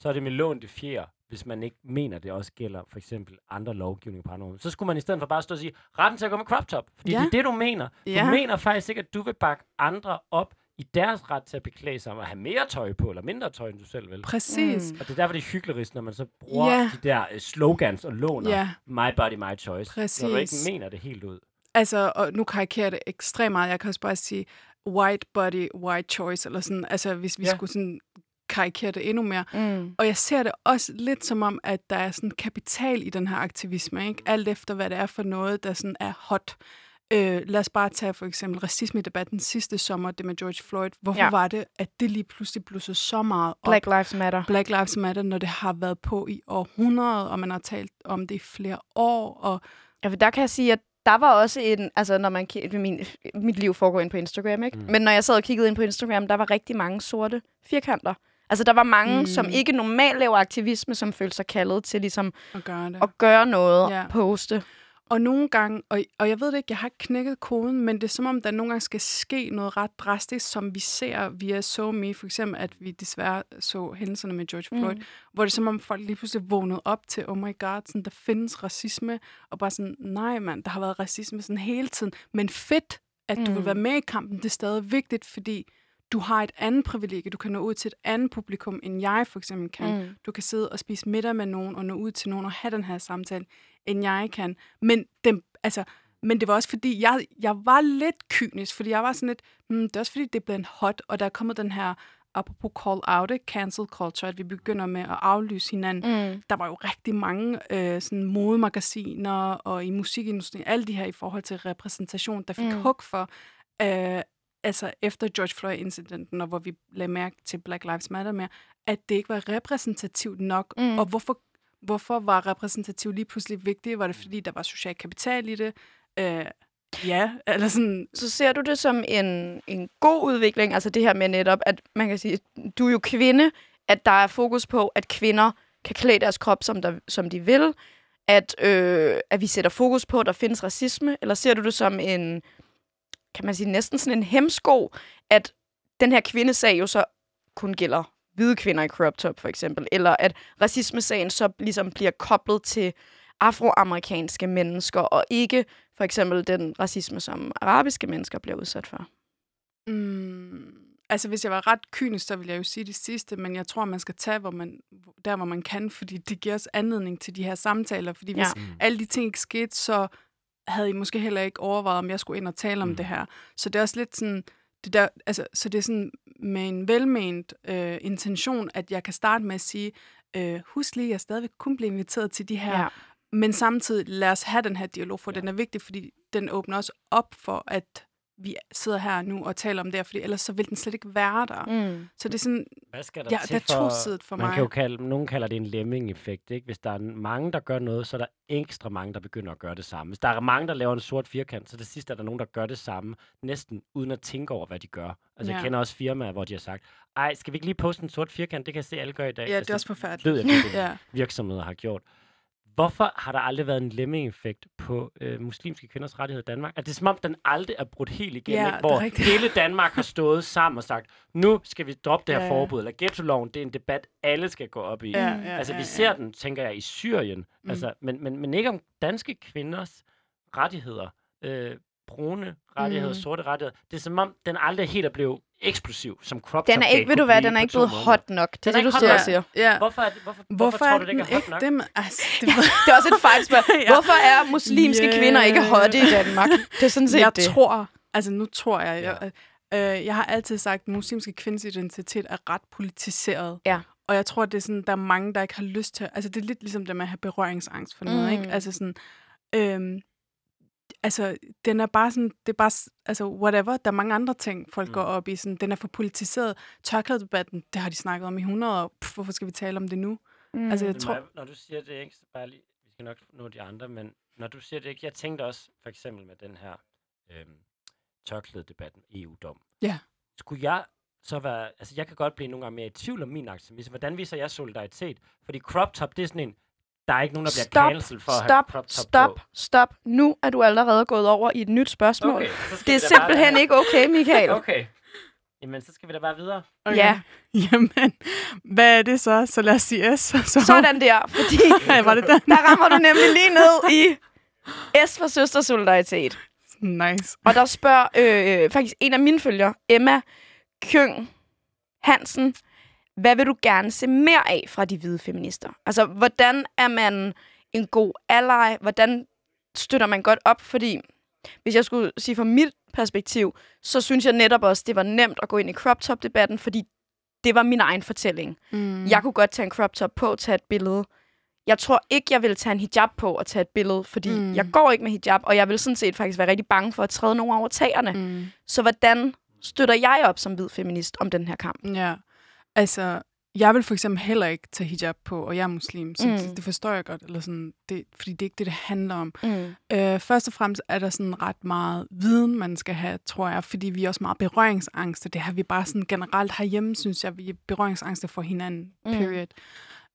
så er det med lånte fjer, hvis man ikke mener, det også gælder for eksempel andre lovgivninger på andre områder. Så skulle man i stedet for bare stå og sige, retten til at gå med crop top. Fordi Ja. det er det, du mener. Du Ja. mener faktisk ikke, at du vil bakke andre op i deres ret til at beklæde sig og have mere tøj på, eller mindre tøj, end du selv vil. Præcis. Mm. Og det er derfor, det er hyklerisk, når man så bruger Ja. de der uh, slogans og låner Ja. my body, my choice. Når du ikke Præcis. mener det helt ud. altså, og nu karikerer jeg det ekstremt meget. Jeg kan også bare sige, white body, white choice, eller sådan, altså hvis vi ja. skulle sådan karikere det endnu mere. Mm. Og jeg ser det også lidt som om, at der er sådan kapital i den her aktivisme, ikke? Alt efter, hvad det er for noget, der sådan er hot. Øh, lad os bare tage for eksempel racisme-debatten sidste sommer, det med George Floyd. Hvorfor Ja. var det, at det lige pludselig blussede så meget op? Black Lives Matter. Black Lives Matter, når det har været på i århundreder, og man har talt om det i flere år. Og Ja, for der kan jeg sige, at der var også en, altså når man min, mit liv foregår ind på Instagram, ikke? Mm. Men når jeg sad og kiggede ind på Instagram, der var rigtig mange sorte firkanter. Altså der var mange, mm. Som ikke normalt laver aktivisme, som følte sig kaldet til ligesom at gøre det. at gøre noget, ja. poste. Og nogle gange, og, og jeg ved det ikke, jeg har ikke knækket koden, men det er som om, der nogle gange skal ske noget ret drastisk, som vi ser via SoMe. For eksempel, at vi desværre så hændelserne med George Floyd, mm. hvor det er som om folk lige pludselig vågnede op til, oh my god, sådan, der findes racisme. Og bare sådan, nej mand, der har været racisme sådan hele tiden. Men fedt, at du Mm. vil være med i kampen, det er stadig vigtigt, fordi du har et andet privilegie. Du kan nå ud til et andet publikum, end jeg for eksempel kan. Mm. Du kan sidde og spise middag med nogen og nå ud til nogen og have den her samtale, end jeg kan. Men, den, altså, men det var også fordi, jeg, jeg var lidt kynisk, fordi jeg var sådan lidt, hmm, det er også fordi, det er blevet hot, og der er kommet den her, apropos call out, cancel culture, at vi begynder med at aflyse hinanden. Mm. Der var jo rigtig mange øh, sådan modemagasiner og i musikindustrien, alle de her i forhold til repræsentation, der fik Mm. mm. hug for, øh, altså efter George Floyd-incidenten, og hvor vi lagde mærke til Black Lives Matter mere, at det ikke var repræsentativt nok. Mm. Og hvorfor, hvorfor var repræsentativ lige pludselig vigtigt? Var det fordi, der var social kapital i det? Øh, ja, eller sådan... Så ser du det som en, en god udvikling, altså det her med netop, at man kan sige, du er jo kvinde, at der er fokus på, at kvinder kan klæde deres krop, som, der, som de vil, at, øh, at vi sætter fokus på, at der findes racisme, eller ser du det som en, kan man sige, næsten sådan en hemsko, at den her kvindesag jo så kun gælder hvide kvinder i crop top, for eksempel, eller at racismesagen så ligesom bliver koblet til afroamerikanske mennesker, og ikke for eksempel den racisme, som arabiske mennesker bliver udsat for. Mm, altså, hvis jeg var ret kynisk, så ville jeg jo sige det sidste, men jeg tror, man skal tage hvor man, der, hvor man kan, fordi det giver os anledning til de her samtaler. Fordi hvis Ja. Mm. alle de ting ikke skete, så havde I måske heller ikke overvejet, om jeg skulle ind og tale om Mm. det her. Så det er også lidt sådan, det der, altså, så det er sådan med en velment øh, intention, at jeg kan starte med at sige, øh, husk lige, at jeg stadigvæk kun bliver inviteret til de her Ja. men samtidig lad os have den her dialog, for ja. den er vigtig, fordi den åbner også op for, at vi sidder her nu og taler om det her, fordi ellers så vil den slet ikke være der. Mm. Så det er sådan, Hvad skal der ja, til det er tosidigt for man mig. kan jo kalde, nogen kalder det en lemming-effekt. Ikke? Hvis der er mange, der gør noget, så er der ekstra mange, der begynder at gøre det samme. Hvis der er mange, der laver en sort firkant, så det sidste er der nogen, der gør det samme, næsten uden at tænke over, hvad de gør. Altså, ja. jeg kender også firmaer, hvor de har sagt, ej, skal vi ikke lige poste en sort firkant? Det kan jeg se, alle gør i dag. Ja, Altså, det er også forfærdeligt. ved jeg, det er Ja. det, virksomheder har gjort. Hvorfor har der aldrig været en lemming-effekt på øh, muslimske kvinders rettigheder i Danmark? Er det som om, den aldrig er brudt helt igennem, Ja, ikke? hvor rigtigt. hele Danmark har stået sammen og sagt, nu skal vi droppe det her Ja, ja, ja. forbud, eller ghetto-loven, det er en debat, alle skal gå op i. Ja, ja, altså, ja, vi ja. ser den, tænker jeg, i Syrien, Mm. mm. altså, men, men, men ikke om danske kvinders rettigheder, øh, brune rettigheder, Mm. sorte rettigheder. Det er som om, den aldrig helt er blevet eksplosiv, som crop Den er ikke, ved du hvad, den er ikke blevet hot nok. Det er det, du sidder og siger. Ja. Hvorfor, er det, hvorfor, hvorfor, Hvorfor, tror du, det ikke er hot ikke nok? dem? Altså, det ved, Det er også et fejlspørg. Ja. Hvorfor er muslimske Ja. kvinder ikke hotte i Danmark? Det er sådan set jeg det. tror, altså nu tror jeg, jeg, øh, jeg har altid sagt, at muslimske kvinders identitet er ret politiseret. Ja. Og jeg tror, det er sådan, der er mange, der ikke har lyst til, altså det er lidt ligesom det med at have berøringsangst for noget, Mm. ikke? Altså sådan, øhm, altså den er bare sådan, det er bare, altså whatever, der er mange andre ting, folk Mm. går op i, sådan, den er for politiseret. Tørklædedebatten, det har de snakket om i 100 år, Pff, hvorfor skal vi tale om det nu? Mm. Altså, jeg tror- Maja, når du siger det, ikke, så bare lige, vi skal nok nå de andre, men når du siger det ikke, jeg tænkte også for eksempel med den her øhm, tørklædedebatten, EU-dom. Ja. Skulle jeg så være, altså jeg kan godt blive nogle gange mere i tvivl om min aktivisme. Hvordan viser jeg solidaritet? Fordi crop top, det er sådan en, der er ikke nogen, der bliver Stop, cancelled for at have stop, crop top stop, på. stop. Nu er du allerede gået over i et nyt spørgsmål. Okay, Det er bare simpelthen ikke okay, Michael. Okay. Jamen, så skal vi da bare videre. Ja. Jamen, hvad er det så? Så lad os sige S. Så, Sådan der, fordi Ej, var det den? der rammer du nemlig lige ned i S for søstersolidaritet. Nice. Og der spørger øh, faktisk en af mine følgere, Emma Køng Hansen, hvad vil du gerne se mere af fra de hvide feminister? Altså, hvordan er man en god ally? Hvordan støtter man godt op? Fordi hvis jeg skulle sige fra mit perspektiv, så synes jeg netop også, det var nemt at gå ind i crop top-debatten, fordi det var min egen fortælling. Mm. Jeg kunne godt tage en crop top på, tage et billede. Jeg tror ikke, jeg vil tage en hijab på og tage et billede, fordi Mm. jeg går ikke med hijab, og jeg vil sådan set faktisk være rigtig bange for at træde nogen over tæerne. Mm. Mm. Så hvordan støtter jeg op som hvid feminist om den her kamp? Ja, altså, jeg vil for eksempel heller ikke tage hijab på, og jeg er muslim, så mm. Mm. det, det forstår jeg godt, eller sådan, det, fordi det er ikke det, det handler om. Mm. Øh, først og fremmest er der sådan ret meget viden, man skal have, tror jeg, fordi vi er også meget berøringsangste. Det har vi bare sådan generelt herhjemme, synes jeg, vi er berøringsangste for hinanden, Mm. period.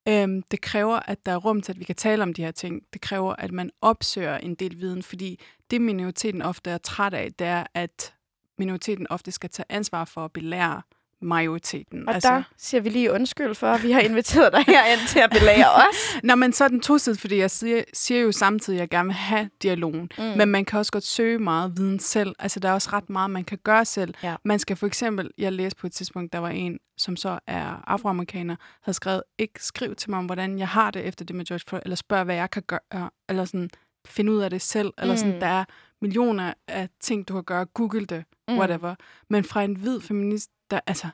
Øhm, det kræver, at der er rum til, at vi kan tale om de her ting. Det kræver, at man opsøger en del viden, fordi det minoriteten ofte er træt af, det er, at minoriteten ofte skal tage ansvar for at belære majoriteten. Og altså... der siger vi lige undskyld for, at vi har inviteret dig herind til at belære os. Nå, men så er den tosidigt, fordi jeg siger, siger jo samtidig, at jeg gerne vil have dialogen. Mm. Men man kan også godt søge meget viden selv. Altså, der er også ret meget, man kan gøre selv. Ja. Man skal for eksempel, jeg læste på et tidspunkt, der var en, som så er afroamerikaner, havde skrevet, ikke skriv til mig om, hvordan jeg har det efter det med George Floyd, eller spørg, hvad jeg kan gøre, eller sådan, finde ud af det selv, eller sådan, Mm. der er millioner af ting, du kan gøre, google det, Mm. whatever. Men fra en hvid feminist, der, altså,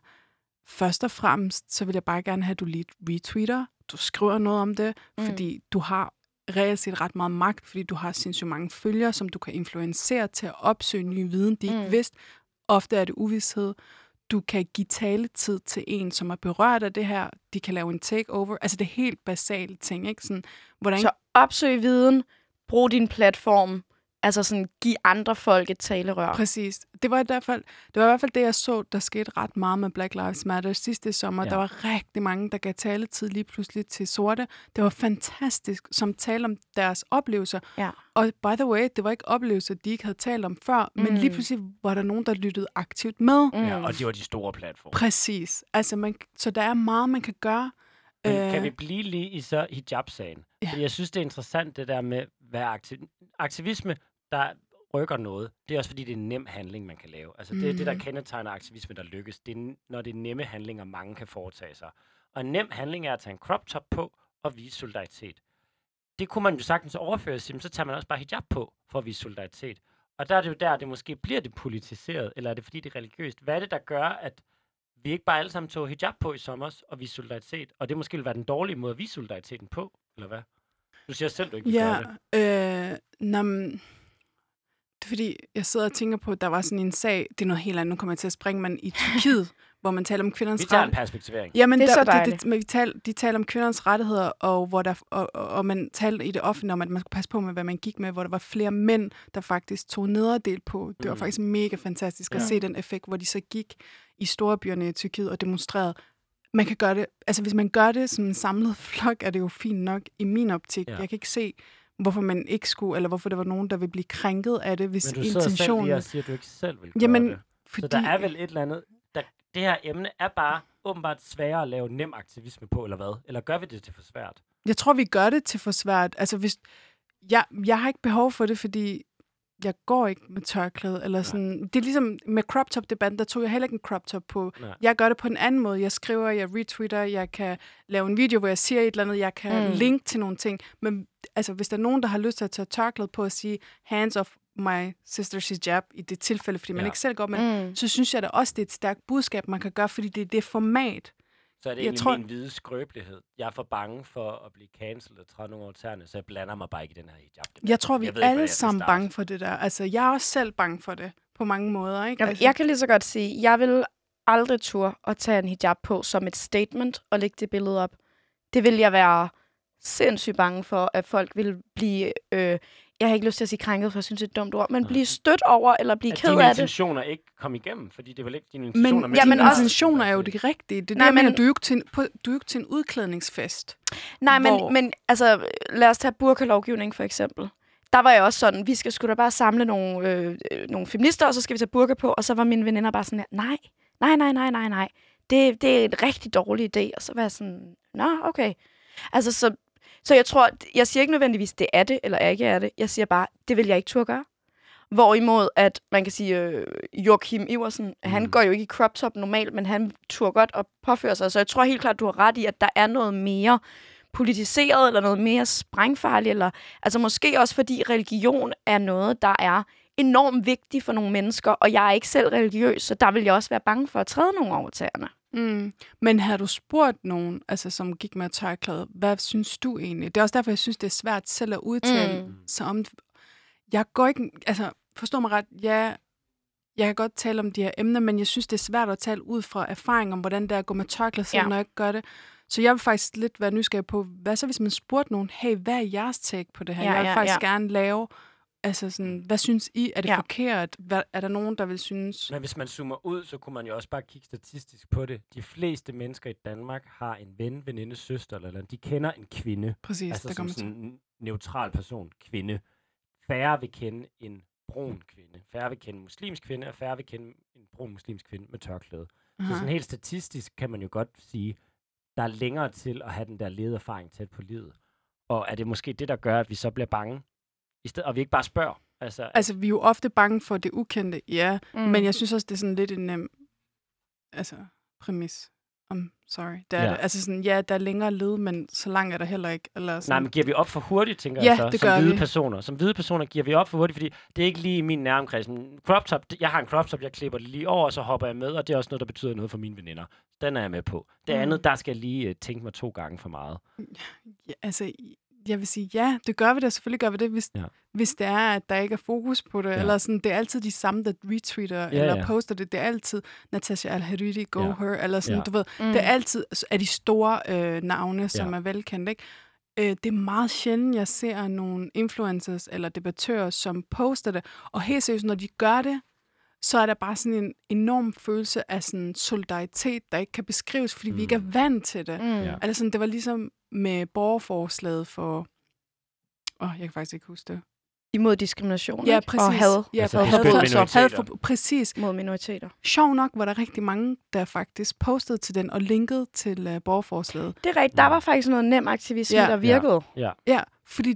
først og fremmest, så vil jeg bare gerne have, at du lige retweeter, du skriver noget om det, Mm. fordi du har reelt set ret meget magt, fordi du har sindssygt mange følgere, som du kan influencere til at opsøge ny viden, de ikke Mm. vidste. Ofte er det uvidshed. Du kan give taletid til en, som er berørt af det her. De kan lave en takeover. Altså det er helt basale ting, ikke? Sådan, hvordan... Så opsøg viden, brug din platform, altså sådan, giv andre folk et talerør. Præcis. Det var, i hvert fald, det var i hvert fald det, jeg så, der skete ret meget med Black Lives Matter sidste sommer. Ja. Der var rigtig mange, der gav taletid lige pludselig til sorte. Det var fantastisk, som talte om deres oplevelser. Ja. Og by the way, det var ikke oplevelser, de ikke havde talt om før, mm. men lige pludselig var der nogen, der lyttede aktivt med. Mm. Ja, og det var de store platforme. Præcis. Altså, man, så der er meget, man kan gøre. Men Øh, kan vi blive lige i så hijab-sagen? Ja. Ja. Fordi jeg synes, det er interessant, det der med, hvad aktiv- aktivisme, der rykker noget. Det er også fordi, det er en nem handling, man kan lave. Altså, det er det, der Mhm. kendetegner aktivisme, der lykkes. Det er, når det er nemme handlinger, mange kan foretage sig. Og en nem handling er at tage en crop top på og vise solidaritet. Det kunne man jo sagtens overføre så tager man også bare hijab på for at vise solidaritet. Og der er det jo der, det måske bliver det politiseret, eller er det fordi, det er religiøst? Hvad er det, der gør, at vi ikke bare alle sammen tog hijab på i sommer og vise solidaritet? Og det måske vil være den dårlige måde at vise solidariteten på, eller hvad? Du siger selv, du ikke Ja, gøre det. øh, men, det er fordi, jeg sidder og tænker på, at der var sådan en sag, det er noget helt andet, nu kommer jeg til at springe, men i Tyrkiet, hvor man taler om kvindernes Vi tager en perspektivering. Jamen, Det er der, så det, dejligt. det, men vi tal, de taler om kvindernes rettigheder, og, hvor der, og, og, og man talte i det offentlige om, at man skulle passe på med, hvad man gik med, hvor der var flere mænd, der faktisk tog nederdel på. Det var Mm. faktisk mega fantastisk at Ja. se den effekt, hvor de så gik i storbyerne i Tyrkiet og demonstrerede. Man kan gøre det, altså hvis man gør det som en samlet flok, er det jo fint nok i min optik. Ja. Jeg kan ikke se, hvorfor man ikke skulle, eller hvorfor der var nogen, der vil blive krænket af det, hvis Men du sidder selv intentionen... og siger, at du ikke selv vil gøre Jamen, det. fordi, Så der er vel et eller andet... Der, det her emne er bare åbenbart sværere at lave nem aktivisme på, eller hvad? Eller gør vi det til for svært? Jeg tror, vi gør det til for svært. Altså, hvis, jeg, jeg har ikke behov for det, fordi jeg går ikke med tørklæde. Eller sådan. Det er ligesom med crop top debatten, der tog jeg heller ikke en crop top på. Nej. Jeg gør det på en anden måde. Jeg skriver, jeg retweeter, jeg kan lave en video, hvor jeg siger et eller andet, jeg kan mm. linke til nogle ting. Men altså, hvis der er nogen, der har lyst til at tage tørklæde på og sige, hands off my sister's hijab, i det tilfælde, fordi man Ja. ikke selv går med, Mm. så synes jeg da også, det er et stærkt budskab, man kan gøre, fordi det er det format. Så er det Jeg egentlig tror- min hvide skrøbelighed. Jeg er for bange for at blive cancelled og træde nogle over tæerne, så jeg blander mig bare ikke i den her hijab. Jeg tror, vi Jeg er ikke, alle skal sammen bange for det der. Altså, jeg er også selv bange for det på mange måder. Ikke? Jeg, altså, jeg kan lige så godt sige, jeg vil aldrig tur at tage en hijab på som et statement og lægge det billede op. Det vil jeg være sindssygt bange for, at folk vil blive... Øh, jeg har ikke lyst til at sige krænket, for jeg synes, det er et dumt ord, men blive stødt over eller blive At ked af det. intentioner ikke kom igennem, fordi det vel ikke dine men intentioner. Ja, men dine også- intentioner er jo det rigtige. Det er Nej, det, jeg mener. men- Du er jo ikke til en, på, du er ikke til en udklædningsfest. Nej, men, hvor- men altså, lad os tage burkalovgivning for eksempel. Der var jeg også sådan, vi skal sgu da bare samle nogle, øh, nogle feminister, og så skal vi tage burka på, og så var mine veninder bare sådan her, nej, nej, nej, nej, nej, nej. Det, det er en rigtig dårlig idé. Og så var jeg sådan, nå, okay. Altså, så, så jeg tror, jeg siger ikke nødvendigvis, det er det, eller ikke er det. Jeg siger bare, det vil jeg ikke turde gøre. Hvorimod, at man kan sige, øh, Joachim Iversen, mm. han går jo ikke i crop top normalt, men han turde godt at påføre sig. Så jeg tror helt klart, du har ret i, at der er noget mere politiseret, eller noget mere sprængfarligt, eller altså måske også fordi religion er noget, der er enormt vigtig for nogle mennesker, og jeg er ikke selv religiøs, så der vil jeg også være bange for at træde nogle over tæerne. Mm. Men har du spurgt nogen, altså, som gik med tørklæde, hvad synes du egentlig? Det er også derfor, jeg synes, det er svært selv at udtale Mm. sig om... Jeg går ikke... Altså, forstå mig ret, ja, jeg kan godt tale om de her emner, men jeg synes, det er svært at tale ud fra erfaring om, hvordan det er at gå med tørklæde, selv ja. når jeg ikke gør det. Så jeg vil faktisk lidt være nysgerrig på, hvad så hvis man spurgte nogen, hey, hvad er jeres take på det her? Ja, jeg vil ja, faktisk ja. gerne lave, altså sådan, hvad synes I? Er det Ja. forkert? Hvad, er der nogen, der vil synes... Men hvis man zoomer ud, så kunne man jo også bare kigge statistisk på det. De fleste mennesker i Danmark har en ven, veninde, søster eller, eller de kender en kvinde. Præcis, altså der som sådan en neutral person, kvinde. Færre vil kende en brun kvinde. Færre vil kende en muslimsk kvinde, og færre vil kende en brun muslimsk kvinde med tørklæde. Så Aha. sådan helt statistisk kan man jo godt sige, der er længere til at have den der lederfaring tæt på livet. Og er det måske det, der gør, at vi så bliver bange? I stedet, og vi ikke bare spørger. Altså, Altså, vi er jo ofte bange for det ukendte, ja. Mm. Mm. Men jeg synes også, det er sådan lidt en nem altså, præmis. I'm sorry. Det er Ja. det. Altså sådan, ja, der er længere led, men så langt er der heller ikke. Eller sådan. Nej, men giver vi op for hurtigt, tænker Ja, jeg så, det som gør hvide vi. personer. Som hvide personer giver vi op for hurtigt, fordi det er ikke lige i min næromkreds. Men Crop top, jeg har en crop top, jeg klipper det lige over, og så hopper jeg med, og det er også noget, der betyder noget for mine veninder. Den er jeg med på. Det Mm. andet, der skal jeg lige uh, tænke mig to gange for meget. Ja, altså, jeg vil sige, ja, det gør vi det. Selvfølgelig gør vi det, hvis, Ja. hvis det er, at der ikke er fokus på det. Ja. Eller sådan, det er altid de samme, der retweeter ja, eller ja. poster det. Det er altid Natasha Al-Hariri, Go Ja. Her, eller sådan, ja. du ved. Mm. Det er altid af de store øh, navne, som Ja. er velkendte. Ikke? Øh, det er meget sjældent, jeg ser nogle influencers eller debattører, som poster det. Og helt seriøst, når de gør det, så er der bare sådan en enorm følelse af sådan solidaritet, der ikke kan beskrives, fordi mm. vi ikke er Mm. vant til det. Mm. Ja. Altså sådan, det var ligesom med borgerforslaget for... Åh, oh, jeg kan faktisk ikke huske det. Imod diskrimination Ja, præcis. og had Ja, Altså, hadforbrydelser minoriteter. Hadfor, præcis. mod minoriteter. Sjov nok var der rigtig mange, der faktisk postede til den og linkede til uh, borgerforslaget. Det er rigtigt. Der Ja. var faktisk noget nem aktivisme, Ja. der virkede. Ja, fordi,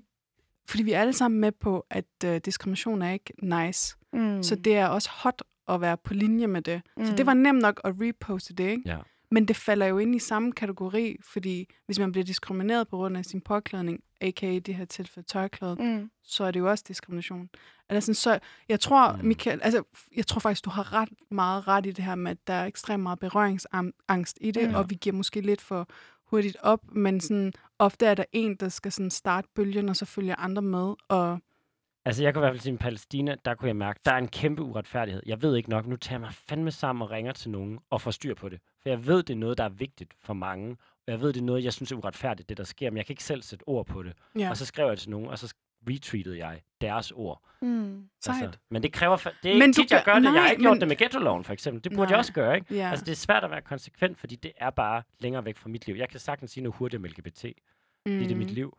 fordi vi er alle sammen med på, at uh, diskrimination er ikke nice. Mm. Mm. Så det er også hot at være på linje med det. Mm. Så Mm. det var nemt nok at reposte det, ikke? Ja. Men det falder jo ind i samme kategori, fordi hvis man bliver diskrimineret på grund af sin påklædning, a.k.a. i det her tilfælde tørklæde, Mm. så er det jo også diskrimination. Altså, sådan, så jeg tror, Mm. mm. Michael, altså, jeg tror faktisk, du har ret meget ret i det her med, at der er ekstremt meget berøringsangst i det, Mm. mm. og vi giver måske lidt for hurtigt op, men sådan, ofte er der en, der skal sådan starte bølgen, og så følger andre med, og Altså, jeg kunne i hvert fald sige, at i Palæstina, der kunne jeg mærke, der er en kæmpe uretfærdighed. Jeg ved ikke nok. Nu tager jeg mig fandme sammen og ringer til nogen og får styr på det. For jeg ved, det er noget, der er vigtigt for mange. Og jeg ved, det er noget, jeg synes er uretfærdigt, det der sker. Men jeg kan ikke selv sætte ord på det. ja, Og så skrev jeg til nogen, og så retweetede jeg deres ord. Mm. sejt. men det kræver... Det er Men ikke tit, jeg gør- det. jeg har ikke gjort men- det med ghetto for eksempel. Det burde jeg Nej. også gøre, ikke? Ja. Altså, det er svært at være konsekvent, fordi det er bare længere væk fra mit liv. Jeg kan sagtens sige noget hurtigt om LGBT, fordi det er mit liv.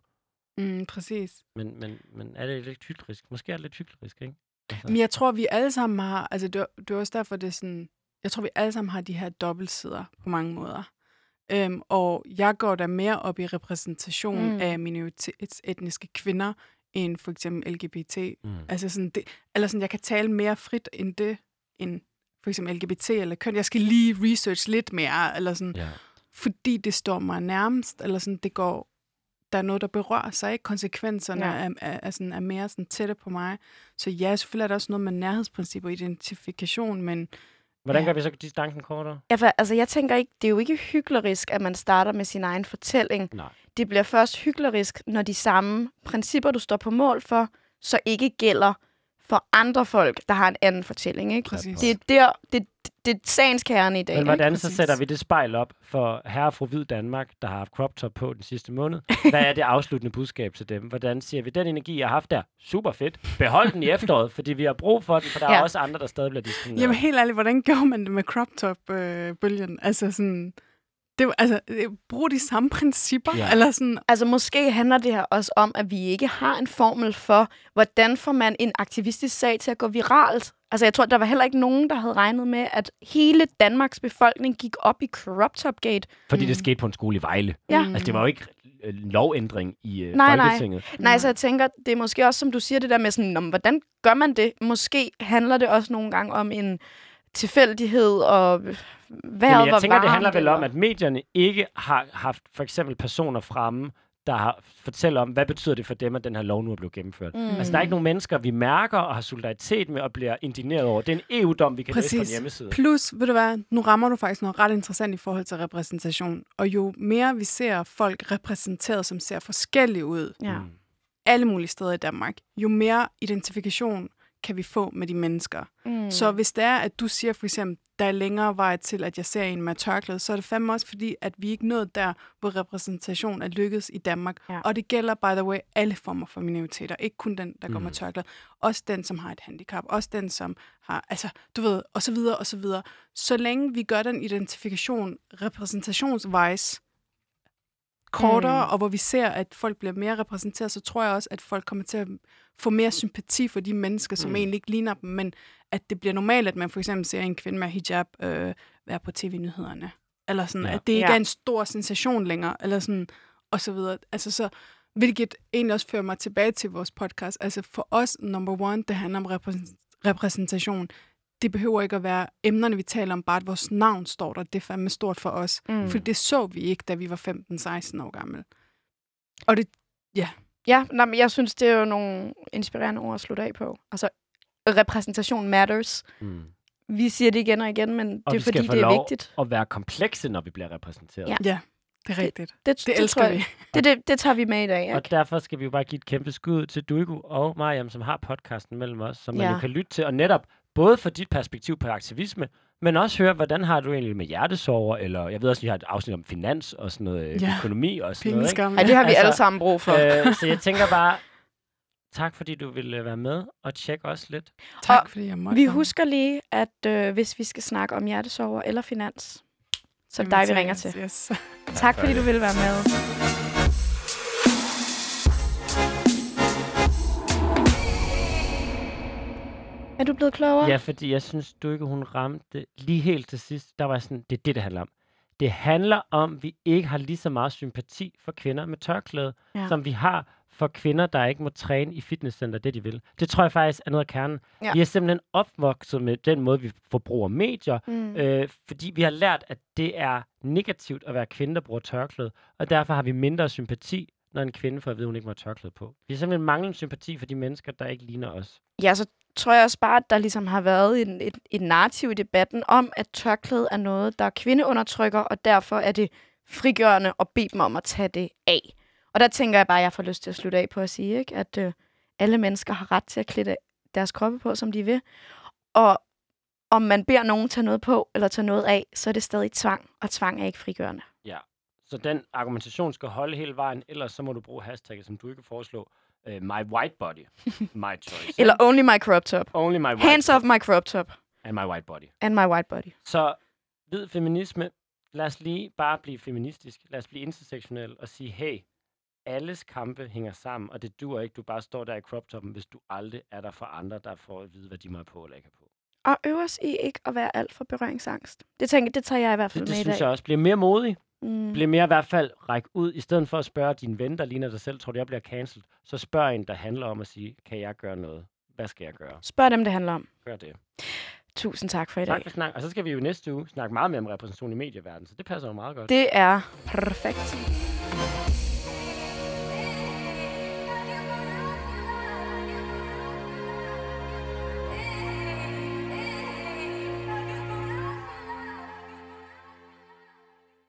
Mm, præcis. Men, men, men er det lidt hyklerisk? Måske er det lidt hyklerisk, ikke? Altså, Men jeg tror, vi alle sammen har, altså det, det er også derfor, det er sådan, jeg tror, vi alle sammen har de her dobbeltsider på mange måder. Øhm, og jeg går da mere op i repræsentation Mm. mm. af minoritetsetniske kvinder, end for eksempel LGBT. mm. Altså sådan, det, eller sådan, jeg kan tale mere frit end det, end for eksempel LGBT eller køn. Jeg skal lige research lidt mere, eller sådan, ja. fordi det står mig nærmest, eller sådan, det går, der er noget, der berører sig, ikke? Konsekvenserne ja. er, er, er, sådan, er mere sådan tætte på mig. Så ja, selvfølgelig er der også noget med nærhedsprincip og identifikation, men Hvordan Ja. gør vi så distancen kortere? Ja, for, altså, jeg tænker ikke, det er jo ikke hyklerisk, at man starter med sin egen fortælling. Nej. Det bliver først hyklerisk, når de samme principper, du står på mål for, så ikke gælder for andre folk, der har en anden fortælling. Ikke? præcis. Det er der, det, det er sagens kerne i dag. Men ikke? hvordan så Præcis. sætter vi det spejl op for herre og fru Hvid Danmark, der har haft crop top på den sidste måned? Hvad er det afsluttende budskab til dem? Hvordan siger vi, den energi, jeg har haft der, super fedt. Behold den i efteråret, fordi vi har brug for den, for der ja. Er også andre, der stadig bliver diskrimineret. Jamen helt ærligt, hvordan gjorde man det med crop top-bølgen? altså sådan, det var, altså, øh, brug de samme principper, Ja. eller sådan, Altså måske handler det her også om, at vi ikke har en formel for, hvordan får man en aktivistisk sag til at gå viralt. Altså jeg tror, der var heller ikke nogen, der havde regnet med, at hele Danmarks befolkning gik op i Corrupt Top Gate. Fordi det Mm. skete på en skole i Vejle. Ja. Altså, det var jo ikke øh, lovændring i øh, Nej, nej. Folketinget. Nej, så jeg tænker, det er måske også, som du siger, det der med sådan, "Nå, men hvordan gør man det? Måske handler det også nogle gange om en tilfældighed, og vejret Jamen, jeg var tænker, det handler vel om, at medierne ikke har haft for eksempel personer fremme, der har fortæller om, hvad betyder det for dem, at den her lov nu er blevet gennemført. Mm. Altså, der er ikke nogen mennesker, vi mærker og har solidaritet med og bliver indigneret over. Det er en EU-dom, vi kan læse på en Præcis. hjemmeside. Plus, ved du hvad, nu rammer du faktisk noget ret interessant i forhold til repræsentation. Og jo mere vi ser folk repræsenteret, som ser forskellige ud, Ja. Mm. alle mulige steder i Danmark, jo mere identifikation kan vi få med de mennesker. Mm. Så hvis det er, at du siger for eksempel, der er længere vej til, at jeg ser en med tørklæde, så er det fandme også fordi, at vi ikke nået der, hvor repræsentation er lykkedes i Danmark. Ja. Og det gælder, by the way, alle former for minoriteter. Ikke kun den, der går Mm. med tørklæde. Også den, som har et handicap. Også den, som har, altså, du ved, og så videre, og så videre. Så længe vi gør den identifikation repræsentationsvejs kortere, Mm. og hvor vi ser, at folk bliver mere repræsenteret, så tror jeg også, at folk kommer til at få mere sympati for de mennesker, som Mm. egentlig ikke ligner dem, men at det bliver normalt, at man for eksempel ser en kvinde med hijab øh, være på tv-nyhederne. Eller sådan, Ja. at det ikke Ja. er en stor sensation længere, eller sådan, og så videre. Altså så, hvilket egentlig også fører mig tilbage til vores podcast. Altså for os, number one, det handler om repræs- repræsentation. Det behøver ikke at være emnerne, vi taler om, bare at vores navn står der. Det er fandme stort for os. Mm. Mm. For det så vi ikke, da vi var 15-16 år gamle. Og det, Ja, nej, men jeg synes, det er jo nogle inspirerende ord at slutte af på. Altså, repræsentation matters. Mm. Vi siger det igen og igen, men Og det er fordi, det er vigtigt. at være komplekse, når vi bliver repræsenteret. Ja. ja, det er rigtigt. Det, Det elsker tror jeg- vi. Det, det, det tager vi med i dag, Og ikke? derfor skal vi jo bare give et kæmpe skud til Duigo og Mariam, som har podcasten mellem os, som man Ja. jo kan lytte til. Og netop både for dit perspektiv på aktivisme, men også høre, hvordan har du egentlig med hjertesorger, eller jeg ved også, at vi har et afsnit om finans og sådan noget øh, Ja. økonomi og sådan noget. Ikke? Ja, det har vi Altså, alle sammen brug for. Øh, så jeg tænker bare, tak fordi du ville øh, være med og tjekke os lidt. Tak, Og fordi jeg måtte Vi komme. husker lige, at øh, hvis vi skal snakke om hjertesorger eller finans, så er det dig, vi ringer til. Yes. Tak fordi du ville være med. Er du blevet klogere? Ja, fordi jeg synes, du ikke hun ramte lige helt til sidst. Der var sådan, det er det, det handler om. Det handler om, at vi ikke har lige så meget sympati for kvinder med tørklæde, Ja. som vi har for kvinder, der ikke må træne i fitnesscenter, det de vil. Det tror jeg faktisk er noget af kernen. Ja. Ja. Vi er simpelthen opvokset med den måde, vi forbruger medier, Mm. øh, fordi vi har lært, at det er negativt at være kvinde, der bruger tørklæde, og derfor har vi mindre sympati, når en kvinde får at vide, at hun ikke må have tørklæde på. Vi har simpelthen manglende sympati for de mennesker, der ikke ligner os. Ja, så tror jeg også bare, at der ligesom har været en, et, et narrativ i debatten om, at tørklæde er noget, der er kvindeundertrykker, og derfor er det frigørende at bede dem om at tage det af. Og der tænker jeg bare, at jeg får lyst til at slutte af på at sige, ikke? at øh, alle mennesker har ret til at klæde deres kroppe på, som de vil. Og om man beder nogen tage noget på, eller tage noget af, så er det stadig tvang, og tvang er ikke frigørende. Ja, Så den argumentation skal holde hele vejen, ellers så må du bruge hashtagget, som du ikke foreslå. Uh, my white body. My choice. Eller only my crop top. Only my white Hands off my crop top and my white body. and my white body. Så hvid feminisme. Lad os lige bare blive feministisk. Lad os blive intersektionel og sige, hey, alles kampe hænger sammen, og det duer ikke, du bare står der i crop toppen, hvis du aldrig er der for andre, der får at vide, hvad de må på eller ikke på. Og øv os i ikke at være alt for berøringsangst. Det tænker det tager jeg i hvert fald Det, det med i synes dag. jeg også. Bliver mere modig. Mm. Bliver mere i hvert fald ræk ud, i stedet for at spørge din ven, der ligner dig selv, tror du, jeg bliver cancelled, så spørg en, der handler om at sige, kan jeg gøre noget? Hvad skal jeg gøre? Spørg dem, det handler om. Gør det. Tusind tak for i dag. Tak for snak. Og så skal vi jo næste uge snakke meget mere om repræsentation i medieverdenen, så det passer jo meget godt. Det er perfekt.